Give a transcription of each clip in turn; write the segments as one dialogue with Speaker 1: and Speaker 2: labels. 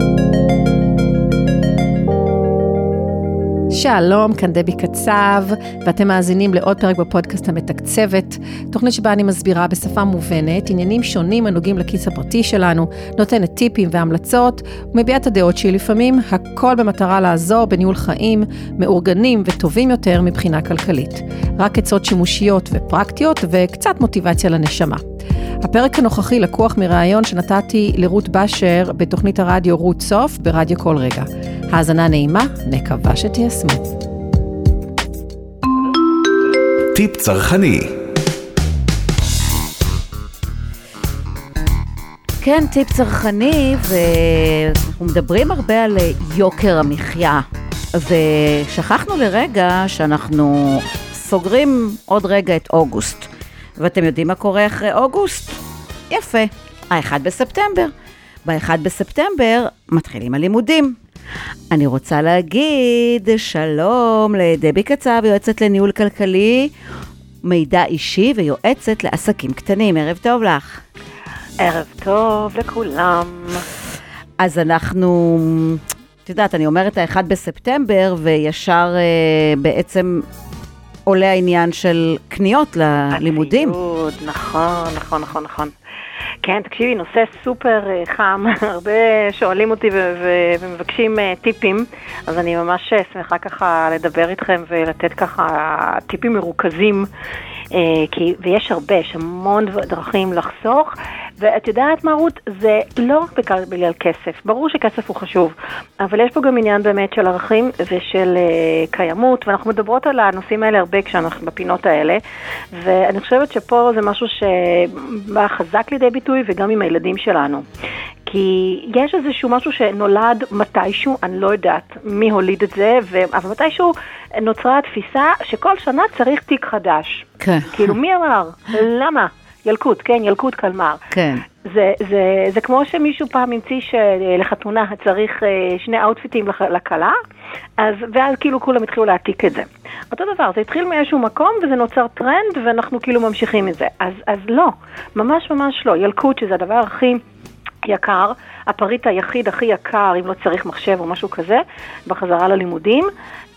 Speaker 1: Música שלום, כאן דבי קצב, ואתם מאזינים לעוד פרק בפודקאסט המתקצבת, תוכנית שבה אני מסבירה בשפה מובנת עניינים שונים הנוגעים לכיס הפרטי שלנו, נותנת טיפים והמלצות, ומביעה את הדעות שלי לפעמים, הכל במטרה לעזור בניהול חיים מאורגנים וטובים יותר מבחינה כלכלית. רק עצות שימושיות ופרקטיות וקצת מוטיבציה לנשמה. הפרק הנוכחי לקוח מראיון שנתתי לרות באשר בתוכנית הרדיו רות סוף ברדיו כל רגע. האזנה נעימה, מקווה שתיישמו.
Speaker 2: טיפ צרכני
Speaker 3: כן, טיפ צרכני, ואנחנו מדברים הרבה על יוקר המחיה. ושכחנו לרגע שאנחנו סוגרים עוד רגע את אוגוסט. ואתם יודעים מה קורה אחרי אוגוסט? יפה, ה-1 בספטמבר. ב-1 בספטמבר מתחילים הלימודים. אני רוצה להגיד שלום לדבי קצב, יועצת לניהול כלכלי, מידע אישי ויועצת לעסקים קטנים. ערב טוב לך.
Speaker 4: ערב טוב לכולם.
Speaker 3: אז אנחנו, את יודעת, אני אומרת ה-1 בספטמבר, וישר אה, בעצם עולה העניין של קניות ללימודים.
Speaker 4: הציוד, נכון, נכון, נכון, נכון. כן, תקשיבי, נושא סופר אה, חם, הרבה שואלים אותי ומבקשים אה, טיפים, אז אני ממש אה, שמחה ככה לדבר איתכם ולתת ככה טיפים מרוכזים, כי, ויש הרבה, יש המון דרכים לחסוך, ואת יודעת מה רות, זה לא רק בגלל כסף, ברור שכסף הוא חשוב, אבל יש פה גם עניין באמת של ערכים ושל uh, קיימות, ואנחנו מדברות על הנושאים האלה הרבה כשאנחנו בפינות האלה, ואני חושבת שפה זה משהו שבא חזק לידי ביטוי וגם עם הילדים שלנו. כי יש איזשהו משהו שנולד מתישהו, אני לא יודעת מי הוליד את זה, ו... אבל מתישהו נוצרה התפיסה שכל שנה צריך תיק חדש. כן. כאילו, מי אמר? למה? ילקוט, כן, ילקוט קלמר.
Speaker 3: כן.
Speaker 4: זה, זה, זה כמו שמישהו פעם המציא שלחתונה צריך אה, שני outfitים לכלה, אז, ואז כאילו כולם התחילו להעתיק את זה. אותו דבר, זה התחיל מאיזשהו מקום וזה נוצר טרנד ואנחנו כאילו ממשיכים את זה. אז, אז לא, ממש ממש לא. ילקוט, שזה הדבר הכי... יקר, הפריט היחיד הכי יקר, אם לא צריך מחשב או משהו כזה, בחזרה ללימודים.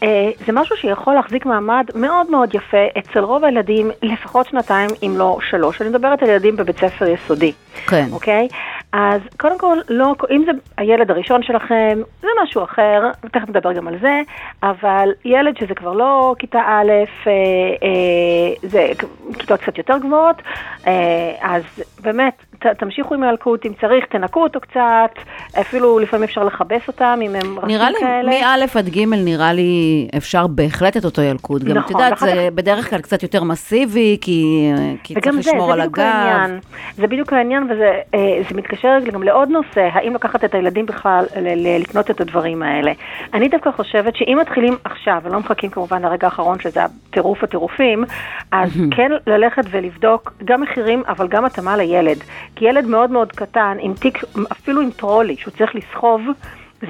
Speaker 4: אה, זה משהו שיכול להחזיק מעמד מאוד מאוד יפה אצל רוב הילדים, לפחות שנתיים, אם לא שלוש. אני מדברת על ילדים בבית ספר יסודי.
Speaker 3: כן.
Speaker 4: אוקיי? אז קודם כל, לא, אם זה הילד הראשון שלכם, זה משהו אחר, תכף נדבר גם על זה, אבל ילד שזה כבר לא כיתה א', אה, אה, זה כיתות קצת יותר גבוהות, אה, אז באמת, ת, תמשיכו עם הילקוט, אם צריך, תנקו אותו קצת, אפילו לפעמים אפשר לכבס אותם, אם הם רכים
Speaker 3: כאלה. נראה לי, מא' עד ג' נראה לי אפשר בהחלט את אותו ילקוט. גם, נכון, את יודעת, זה כך... בדרך כלל קצת יותר מסיבי, כי, כי צריך זה, לשמור
Speaker 4: זה
Speaker 3: על הגב. העניין.
Speaker 4: זה בדיוק העניין, וזה אה, מתקשר גם לעוד נושא, האם לקחת את הילדים בכלל לקנות את הדברים האלה. אני דווקא חושבת שאם מתחילים עכשיו, ולא מחכים כמובן לרגע האחרון, שזה הטירוף הטירופים, אז כן ללכת ולבדוק גם מחירים, אבל גם התאמה לילד. כי ילד מאוד מאוד קטן, עם תיק, אפילו עם טרולי, שהוא צריך לסחוב,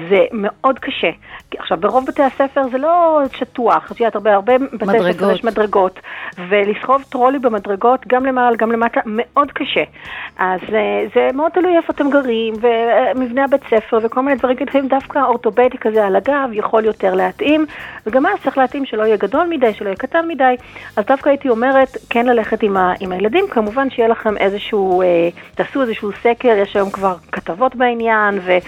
Speaker 4: זה מאוד קשה. עכשיו, ברוב בתי הספר זה לא שטוח, את יודעת, הרבה, הרבה בתי מדרגות. ספר יש מדרגות, ולסחוב טרולי במדרגות, גם למעלה, גם למטה, מאוד קשה. אז אה, זה מאוד תלוי איפה אתם גרים, ומבנה הבית ספר, וכל מיני דברים כאלה, דווקא אורתובדי כזה על הגב יכול יותר להתאים, וגם אז צריך להתאים שלא יהיה גדול מדי, שלא יהיה קטן מדי, אז דווקא הייתי אומרת, כן ללכת עם, ה, עם הילדים, כמובן שיהיה לכם איזשהו, אה, תעשו איזשהו סקר, יש היום כבר כתבות בעניין, ו...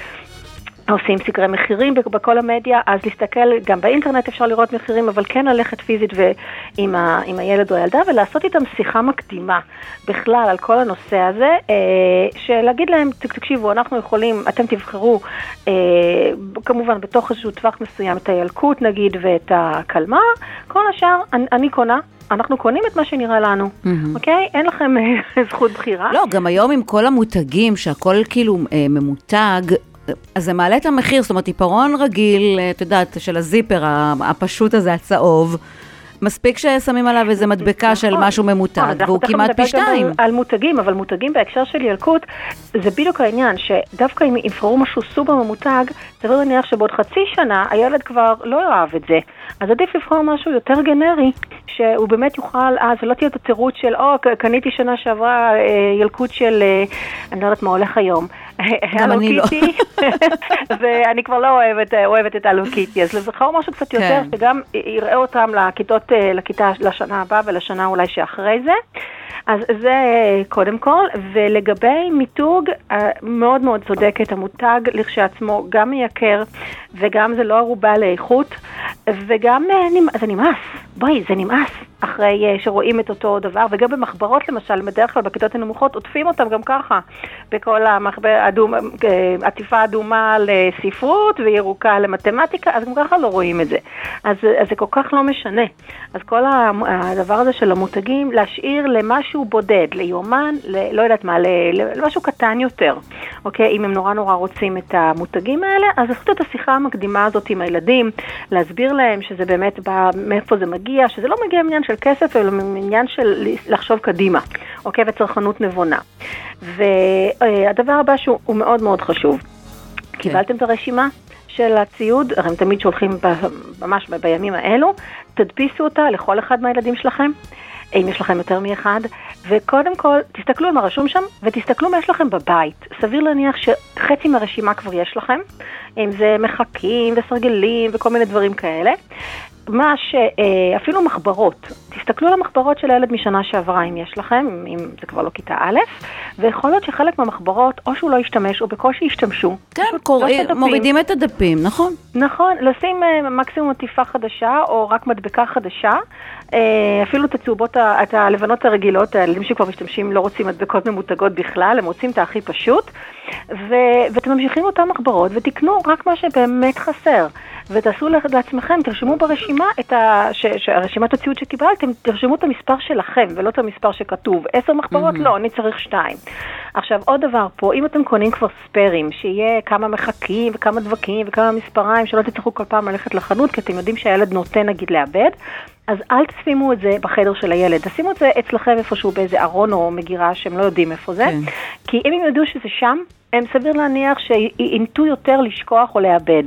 Speaker 4: עושים סקרי מחירים בכל המדיה, אז להסתכל, גם באינטרנט אפשר לראות מחירים, אבל כן ללכת פיזית ועם ה, עם הילד או הילדה ולעשות איתם שיחה מקדימה בכלל על כל הנושא הזה, אה, שלהגיד להם, תקשיבו, אנחנו יכולים, אתם תבחרו אה, כמובן בתוך איזשהו טווח מסוים את הילקוט נגיד ואת הקלמר, כל השאר אני, אני קונה, אנחנו קונים את מה שנראה לנו, אוקיי? אין לכם אה, זכות בחירה.
Speaker 3: לא, גם היום עם כל המותגים, שהכל כאילו אה, ממותג, אז זה מעלה את המחיר, זאת אומרת, עיפרון רגיל, את יודעת, של הזיפר הפשוט הזה, הצהוב, מספיק ששמים עליו איזה מדבקה נכון, של משהו ממותג, נכון, והוא כמעט פי שתיים.
Speaker 4: על מותגים, אבל מותגים בהקשר של ילקוט, זה בדיוק העניין, שדווקא אם יבחרו משהו סופר ממותג, סביר להניח שבעוד חצי שנה הילד כבר לא יאהב את זה. אז עדיף לבחור משהו יותר גנרי, שהוא באמת יוכל, אה, זה לא תהיה את התירוץ של, או, קניתי שנה שעברה אה, ילקוט של, אה, אני לא יודעת מה הולך היום.
Speaker 3: אני לא.
Speaker 4: ואני כבר לא אוהבת, אוהבת את הלו קיטי, אז לבחור משהו קצת יותר,
Speaker 3: כן.
Speaker 4: שגם יראה אותם לכיתות, אה, לכיתה, לשנה הבאה ולשנה אולי שאחרי זה. אז זה אה, קודם כל, ולגבי מיתוג, אה, מאוד מאוד צודקת, המותג לכשעצמו גם מייקר, וגם זה לא ערובה לאיכות, וגם אה, זה נמאס, בואי, זה נמאס. אחרי אה, שרואים את אותו דבר, וגם במחברות למשל, בדרך כלל בכיתות הנמוכות עוטפים אותם גם ככה, בכל המחבר, אדום, אה, עטיפה אדומה לספרות וירוקה למתמטיקה, אז גם ככה לא רואים את זה. אז, אז זה כל כך לא משנה. אז כל הדבר הזה של המותגים, להשאיר למשהו בודד, ליומן, ל, לא יודעת מה, למשהו קטן יותר, אוקיי? אם הם נורא נורא רוצים את המותגים האלה, אז לעשות את השיחה המקדימה הזאת עם הילדים, להסביר להם שזה באמת בא, מאיפה זה מגיע, שזה לא מגיע מעניין של כסף, אלא מעניין של לחשוב קדימה, אוקיי? וצרכנות נבונה. והדבר הבא שהוא הוא מאוד מאוד חשוב, קיבלתם את הרשימה? של הציוד, הרי הם תמיד שולחים ב- ממש ב- בימים האלו, תדפיסו אותה לכל אחד מהילדים שלכם, אם יש לכם יותר מאחד, וקודם כל תסתכלו על מה רשום שם, ותסתכלו מה יש לכם בבית. סביר להניח שחצי מהרשימה כבר יש לכם, אם זה מחקים וסרגלים וכל מיני דברים כאלה. מה שאפילו מחברות, תסתכלו על המחברות של הילד משנה שעברה אם יש לכם, אם זה כבר לא כיתה א', ויכול להיות שחלק מהמחברות או שהוא לא ישתמש או בקושי ישתמשו.
Speaker 3: כן, קוראים,
Speaker 4: לא.
Speaker 3: מורידים את הדפים, נכון?
Speaker 4: נכון, לשים אה, מקסימום עטיפה חדשה או רק מדבקה חדשה, אה, אפילו את הצהובות, את הלבנות הרגילות, הילדים שכבר משתמשים לא רוצים מדבקות ממותגות בכלל, הם רוצים את הכי פשוט, ו, ואתם ממשיכים אותם מחברות ותקנו רק מה שבאמת חסר. ותעשו לעצמכם, תרשמו ברשימה את ה... ש... ש... רשימת הציוד שקיבלתם, תרשמו את המספר שלכם ולא את המספר שכתוב. עשר מחברות? לא, אני צריך שתיים. עכשיו, עוד דבר פה, אם אתם קונים כבר ספיירים, שיהיה כמה מחקים וכמה דבקים וכמה מספריים, שלא תצטרכו כל פעם ללכת לחנות, כי אתם יודעים שהילד נוטה נגיד לאבד, אז אל תשימו את זה בחדר של הילד, תשימו את זה אצלכם איפשהו באיזה ארון או מגירה שהם לא יודעים איפה זה,
Speaker 3: כן.
Speaker 4: כי אם הם ידעו שזה שם, הם סביר להניח שאינטו יותר לשכוח או לאבד.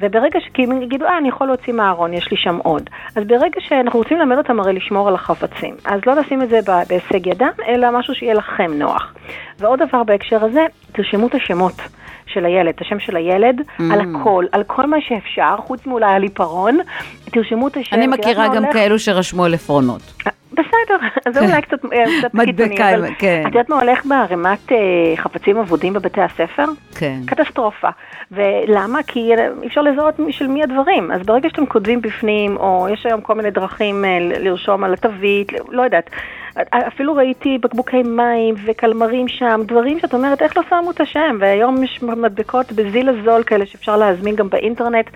Speaker 4: וברגע ש... כי הם יגידו, אה, אני יכול להוציא מהארון, יש לי שם עוד. אז ברגע שאנחנו רוצים ללמד אותם הרי לשמור על החפצים, אז לא לשים את זה בהישג ידם, אלא משהו שיהיה לכם נוח. ועוד דבר בהקשר הזה, תרשמו את השמות. של הילד, את השם של הילד,
Speaker 3: Mm.
Speaker 4: על הכל, על כל מה שאפשר, חוץ מאולי על עיפרון, תרשמו את השם.
Speaker 3: אני מכירה גם
Speaker 4: הולך?
Speaker 3: כאלו שרשמו על עפרונות.
Speaker 4: בסדר, זה אולי קצת אה, קצת
Speaker 3: מדבקה,
Speaker 4: קיצוני, אבל
Speaker 3: כן.
Speaker 4: את יודעת מה הולך בערימת אה, חפצים אבודים בבתי הספר?
Speaker 3: כן.
Speaker 4: קטסטרופה. ולמה? כי אי אפשר לזהות של מי הדברים. אז ברגע שאתם כותבים בפנים, או יש היום כל מיני דרכים אה, לרשום על התווית, לא יודעת. אפילו ראיתי בקבוקי מים וקלמרים שם, דברים שאת אומרת, איך לא שמו את השם? והיום יש מדבקות בזיל הזול כאלה שאפשר להזמין גם באינטרנט.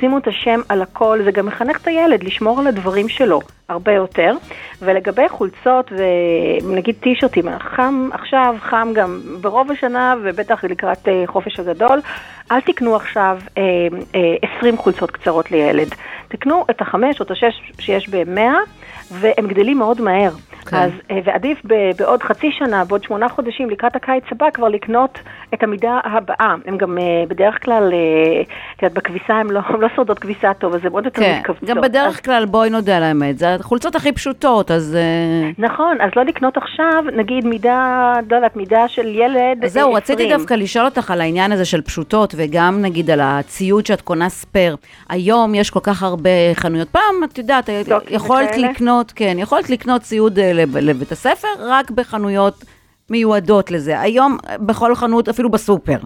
Speaker 4: שימו את השם על הכל, זה גם מחנך את הילד לשמור על הדברים שלו הרבה יותר. ולגבי חולצות ונגיד טישרטים, חם עכשיו, חם גם ברוב השנה ובטח לקראת אה, חופש הגדול, אל תקנו עכשיו אה, אה, 20 חולצות קצרות לילד. תקנו את החמש או את השש שיש במאה, והם גדלים מאוד מהר.
Speaker 3: כן.
Speaker 4: אז, אה, ועדיף ב- בעוד חצי שנה, בעוד שמונה חודשים, לקראת הקיץ הבא, כבר לקנות את המידה הבאה. הם גם אה, בדרך כלל, אה, את יודעת, בכביסה הם לא, הם לא שורדות כביסה טוב, אז הם עוד יותר
Speaker 3: כן,
Speaker 4: מתכווצות.
Speaker 3: גם
Speaker 4: אז-
Speaker 3: בדרך כלל, בואי נודה על האמת, זה החולצות הכי פשוטות, אז...
Speaker 4: נכון, אז לא לקנות עכשיו, נגיד מידה, לא יודעת, מידה של ילד
Speaker 3: אז זהו, רציתי
Speaker 4: 20.
Speaker 3: דווקא לשאול אותך על העניין הזה של פשוטות, וגם נגיד על הציוד שאת קונה ספייר. היום יש כל כך הרבה חנויות. פעם, את יודעת, יכולת
Speaker 4: וכאלה?
Speaker 3: לקנות, כן, יכולת לקנות ציוד אה, לב- לבית הספר רק בחנויות מיועדות לזה. היום, בכל חנות, אפילו בסופר.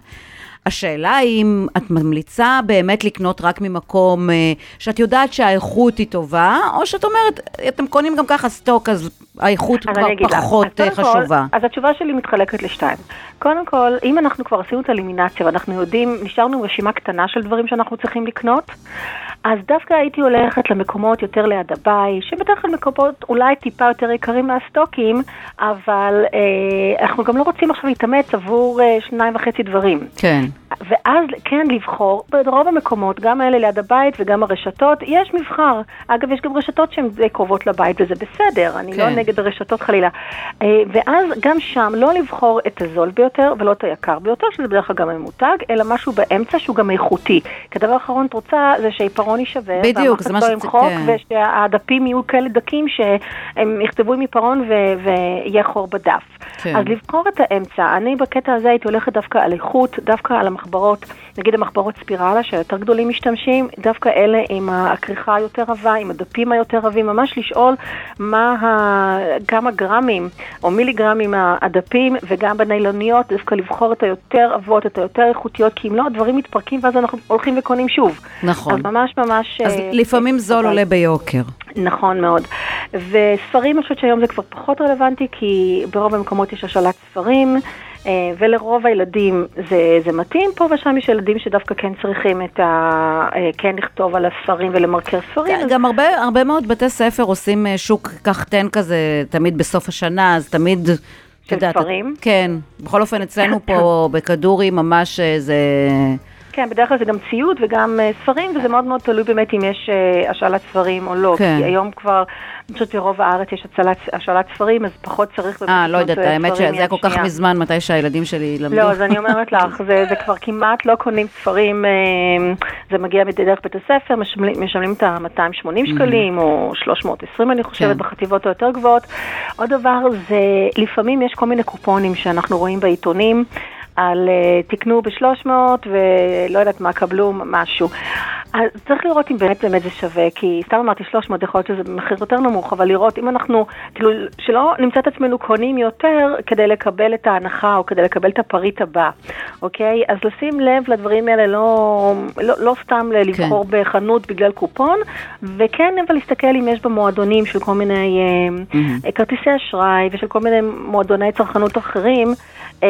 Speaker 3: השאלה אם את ממליצה באמת לקנות רק ממקום אה, שאת יודעת שהאיכות היא טובה, או שאת אומרת, אתם קונים גם ככה סטוק, אז האיכות
Speaker 4: אז
Speaker 3: כבר. פחות
Speaker 4: אז
Speaker 3: אה,
Speaker 4: קודם כל-
Speaker 3: חשובה.
Speaker 4: אז התשובה שלי מתחלקת לשתיים. קודם כל, אם אנחנו כבר עשינו את האלימינציה ואנחנו יודעים, נשארנו רשימה קטנה של דברים שאנחנו צריכים לקנות, אז דווקא הייתי הולכת למקומות יותר ליד הבית, שבדרך כלל מקומות אולי טיפה יותר יקרים מהסטוקים, אבל אה, אנחנו גם לא רוצים עכשיו להתאמץ עבור אה, שניים וחצי דברים.
Speaker 3: כן.
Speaker 4: ואז כן לבחור, ברוב המקומות, גם האלה ליד הבית וגם הרשתות, יש מבחר. אגב, יש גם רשתות שהן די קרובות לבית וזה בסדר, אני
Speaker 3: כן.
Speaker 4: לא נגד הרשתות חלילה. אה, ואז גם שם לא לבחור את הזול ביותר ולא את היקר ביותר, שזה בדרך כלל גם ממותג, אלא משהו באמצע שהוא גם איכותי. כי הדבר האחרון את רוצה זה שהעיפרון יישבר,
Speaker 3: בדיוק, זה מה
Speaker 4: לא
Speaker 3: שצריך-
Speaker 4: ימחוק,
Speaker 3: כן.
Speaker 4: ושהדפים יהיו כאלה דקים שהם יכתבו עם עיפרון ו- ויהיה חור בדף.
Speaker 3: כן.
Speaker 4: אז לבחור את האמצע. אני בקטע הזה הייתי הולכת דווקא על איכות, דווקא על המחברות, נגיד המחברות ספירלה שיותר גדולים משתמשים, דווקא אלה עם הכריכה היותר עבה, עם הדפים היותר עבים, ממש לשאול מה ה... כמה גרמים או מיליגרמים הדפים וגם בניילוניות, דווקא לבחור את היותר עבות, את היותר איכותיות, כי אם לא, הדברים מתפרקים ואז אנחנו הולכים וקונים שוב.
Speaker 3: נכון.
Speaker 4: אז ממש ממש...
Speaker 3: אז
Speaker 4: אה,
Speaker 3: לפעמים זול
Speaker 4: אבל-
Speaker 3: עולה ביוקר.
Speaker 4: נכון מאוד. וספרים, אני חושבת שהיום זה כבר פחות רלוונטי, כי ברוב המקומות יש השאלת ספרים, אה, ולרוב הילדים זה, זה מתאים. פה ושם יש ילדים שדווקא כן צריכים את ה... אה, כן לכתוב על הספרים ולמרקר ספרים. אז-
Speaker 3: גם הרבה, הרבה מאוד בתי ספר עושים אה, שוק קח תן כזה, תמיד בסוף השנה, אז תמיד...
Speaker 4: של ספרים?
Speaker 3: כן. בכל אופן, אצלנו פה בכדורי ממש זה...
Speaker 4: כן, בדרך כלל זה גם ציוד וגם uh, ספרים, וזה מאוד מאוד תלוי באמת אם יש uh, השאלת ספרים או לא.
Speaker 3: כן.
Speaker 4: כי היום כבר, אני חושבת ברוב הארץ יש הצלת, השאלת ספרים, אז פחות צריך
Speaker 3: אה, לא יודעת,
Speaker 4: אה,
Speaker 3: האמת שזה היה כל כך. מזמן, מתי שהילדים שלי למדו.
Speaker 4: לא, אז אני אומרת לך, זה, זה כבר כמעט לא קונים ספרים, זה מגיע דרך בית הספר, משלמים, משלמים את ה-280 שקלים, או 320 אני חושבת,
Speaker 3: כן.
Speaker 4: בחטיבות היותר גבוהות. עוד דבר, זה לפעמים יש כל מיני קופונים שאנחנו רואים בעיתונים. על uh, תקנו ב-300 ולא יודעת מה, קבלו משהו. אז צריך לראות אם באמת באמת זה שווה, כי סתם אמרתי 300, יכול להיות שזה מחיר יותר נמוך, אבל לראות אם אנחנו, כאילו, שלא נמצא את עצמנו קונים יותר כדי לקבל את ההנחה או כדי לקבל את הפריט הבא, אוקיי? אז לשים לב לדברים האלה, לא, לא, לא סתם לבחור כן. בחנות בגלל קופון, וכן אבל להסתכל אם יש במועדונים של כל מיני mm-hmm. כרטיסי אשראי ושל כל מיני מועדוני צרכנות אחרים, uh,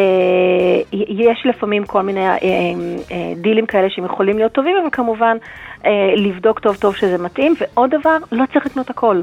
Speaker 4: יש לפעמים כל מיני uh, uh, דילים כאלה שהם יכולים להיות טובים, אבל כמובן לבדוק טוב טוב שזה מתאים, ועוד דבר, לא צריך לקנות הכל.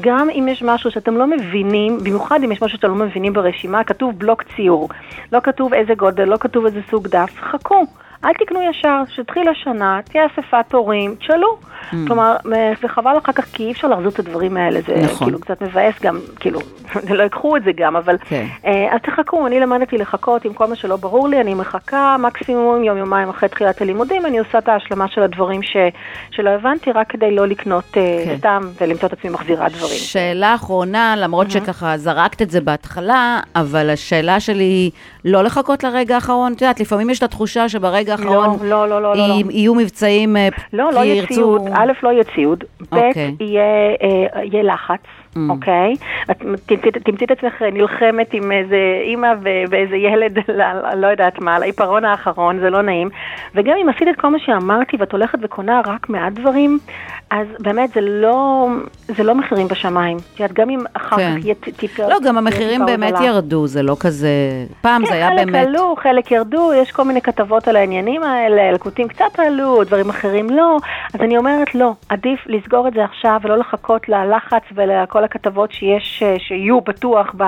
Speaker 4: גם אם יש משהו שאתם לא מבינים, במיוחד אם יש משהו שאתם לא מבינים ברשימה, כתוב בלוק ציור, לא כתוב איזה גודל, לא כתוב איזה סוג דף, חכו. אל תקנו ישר, שתתחיל השנה, תהיה אספת הורים, תשאלו. Mm. כלומר, וחבל אחר כך, כי אי אפשר להחזיר את הדברים האלה, זה
Speaker 3: נכון.
Speaker 4: כאילו קצת מבאס גם, כאילו, לא ייקחו את זה גם, אבל...
Speaker 3: כן.
Speaker 4: אה, אז תחכו, אני למדתי לחכות עם כל מה שלא ברור לי, אני מחכה מקסימום יום-יומיים אחרי תחילת הלימודים, אני עושה את ההשלמה של הדברים ש, שלא הבנתי, רק כדי לא לקנות אה,
Speaker 3: כן.
Speaker 4: סתם ולמצוא את עצמי מחזירה דברים.
Speaker 3: שאלה אחרונה, למרות שככה זרקת את זה בהתחלה, אבל השאלה שלי היא לא לחכות לרגע האחרון. את יודעת, לפעמים יש את התחושה שברגע האחרון
Speaker 4: לא, לא, לא, לא, לא.
Speaker 3: י- יהיו מבצעים, אה,
Speaker 4: לא,
Speaker 3: כי
Speaker 4: לא יהיה
Speaker 3: ירצו...
Speaker 4: ציוד, א', לא יהיה ציוד, ב',
Speaker 3: אוקיי.
Speaker 4: יהיה, אה, יהיה לחץ. אוקיי? את תמצאי- את עצמך נלחמת עם איזה אימא ואיזה ילד, לא יודעת מה, על העיפרון האחרון, זה לא נעים. וגם אם עשית את כל מה שאמרתי ואת הולכת וקונה רק מעט דברים, אז באמת זה לא, זה לא מחירים בשמיים. את יודעת, גם אם אחר
Speaker 3: כן.
Speaker 4: כך יהיה ט- טיפה...
Speaker 3: לא, גם המחירים באמת
Speaker 4: הוזלה.
Speaker 3: ירדו, זה לא כזה... פעם זה היה
Speaker 4: כן,
Speaker 3: באמת...
Speaker 4: חלק עלו, חלק ירדו, יש כל מיני כתבות על העניינים האלה, לקוטים קצת עלו, דברים אחרים לא. אז אני אומרת לא, עדיף לסגור את זה עכשיו ולא לחכות ללחץ ולכל הכתבות שיש, אה, שיהיו בטוח ב,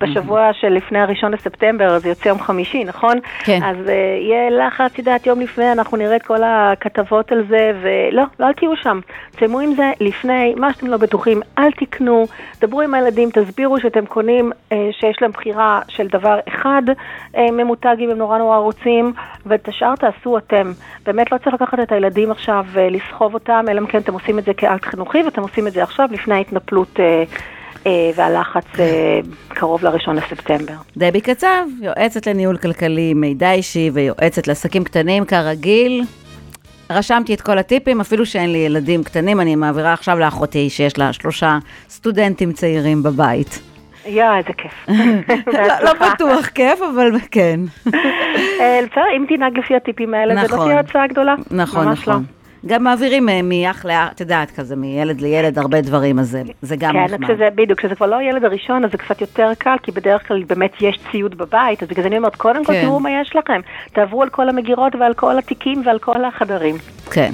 Speaker 4: בשבוע של לפני הראשון לספטמבר, זה יוצא יום חמישי, נכון?
Speaker 3: כן.
Speaker 4: אז uh, יהיה לחץ, את יודעת, יום לפני אנחנו נראה את כל הכתבות על זה, ולא, לא, אל תהיו שם. תסיימו עם זה לפני, מה שאתם לא בטוחים, אל תקנו, דברו עם הילדים, תסבירו שאתם קונים, אה, שיש להם בחירה של דבר אחד אה, ממותג אם הם נורא נורא רוצים, ואת השאר תעשו אתם. באמת לא צריך לקחת את הילדים עכשיו ולסחוב אותם, אלא אם כן אתם עושים את זה כאקט חינוכי, ואתם עושים את זה עכשיו לפני ההתנפלות. אה, אה, והלחץ אה, קרוב לראשון לספטמבר.
Speaker 3: דבי קצב, יועצת לניהול כלכלי, מידע אישי ויועצת לעסקים קטנים, כרגיל. רשמתי את כל הטיפים, אפילו שאין לי ילדים קטנים, אני מעבירה עכשיו לאחותי שיש לה שלושה סטודנטים צעירים בבית.
Speaker 4: יא, איזה כיף.
Speaker 3: לא, לא בטוח כיף, אבל כן.
Speaker 4: אה, בסדר, אם תנהג לפי הטיפים האלה, זה לא
Speaker 3: נכון.
Speaker 4: תהיה הצעה גדולה.
Speaker 3: נכון,
Speaker 4: ממש
Speaker 3: נכון. גם מעבירים אה, מאח לאח, את יודעת, כזה מילד לילד הרבה דברים, אז זה- גם
Speaker 4: כן,
Speaker 3: נחמד.
Speaker 4: כשזה, בדיוק, כשזה כבר לא הילד הראשון, אז זה קצת יותר קל, כי בדרך כלל באמת יש ציוד בבית, אז בגלל זה אני אומרת, קודם כל
Speaker 3: כן.
Speaker 4: תראו מה יש לכם. תעברו על כל המגירות ועל כל התיקים ועל כל החדרים.
Speaker 3: כן.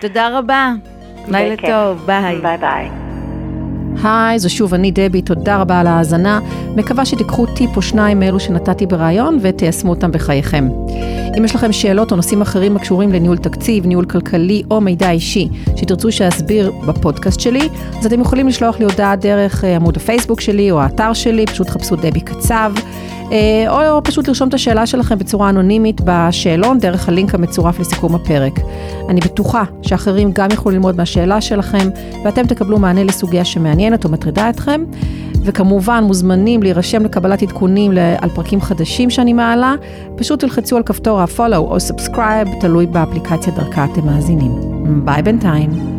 Speaker 3: תודה רבה. לילה
Speaker 4: בכיף.
Speaker 3: טוב, ביי.
Speaker 4: ביי ביי.
Speaker 1: היי, זו שוב אני דבי, תודה רבה על ההאזנה. מקווה שתיקחו טיפ או שניים מאלו שנתתי בריאיון ותיישמו אותם בחייכם. אם יש לכם שאלות או נושאים אחרים הקשורים לניהול תקציב, ניהול כלכלי או מידע אישי שתרצו שאסביר בפודקאסט שלי, אז אתם יכולים לשלוח לי הודעה דרך אה, עמוד הפייסבוק שלי או האתר שלי, פשוט חפשו דבי קצב. אה, או פשוט לרשום את השאלה שלכם בצורה אנונימית בשאלון דרך הלינק המצורף לסיכום הפרק. אני בטוחה שאחרים גם יוכלו ללמוד מהשאלה שלכם, ואתם תקבלו מענה לסוגיה שמעניין מעניינת או מטרידה אתכם. וכמובן מוזמנים להירשם לקבלת עדכונים על פרקים חדשים שאני מעלה, פשוט תלחצו על כפתור ה-follow או subscribe, תלוי באפליקציה דרכה אתם מאזינים. ביי בינתיים.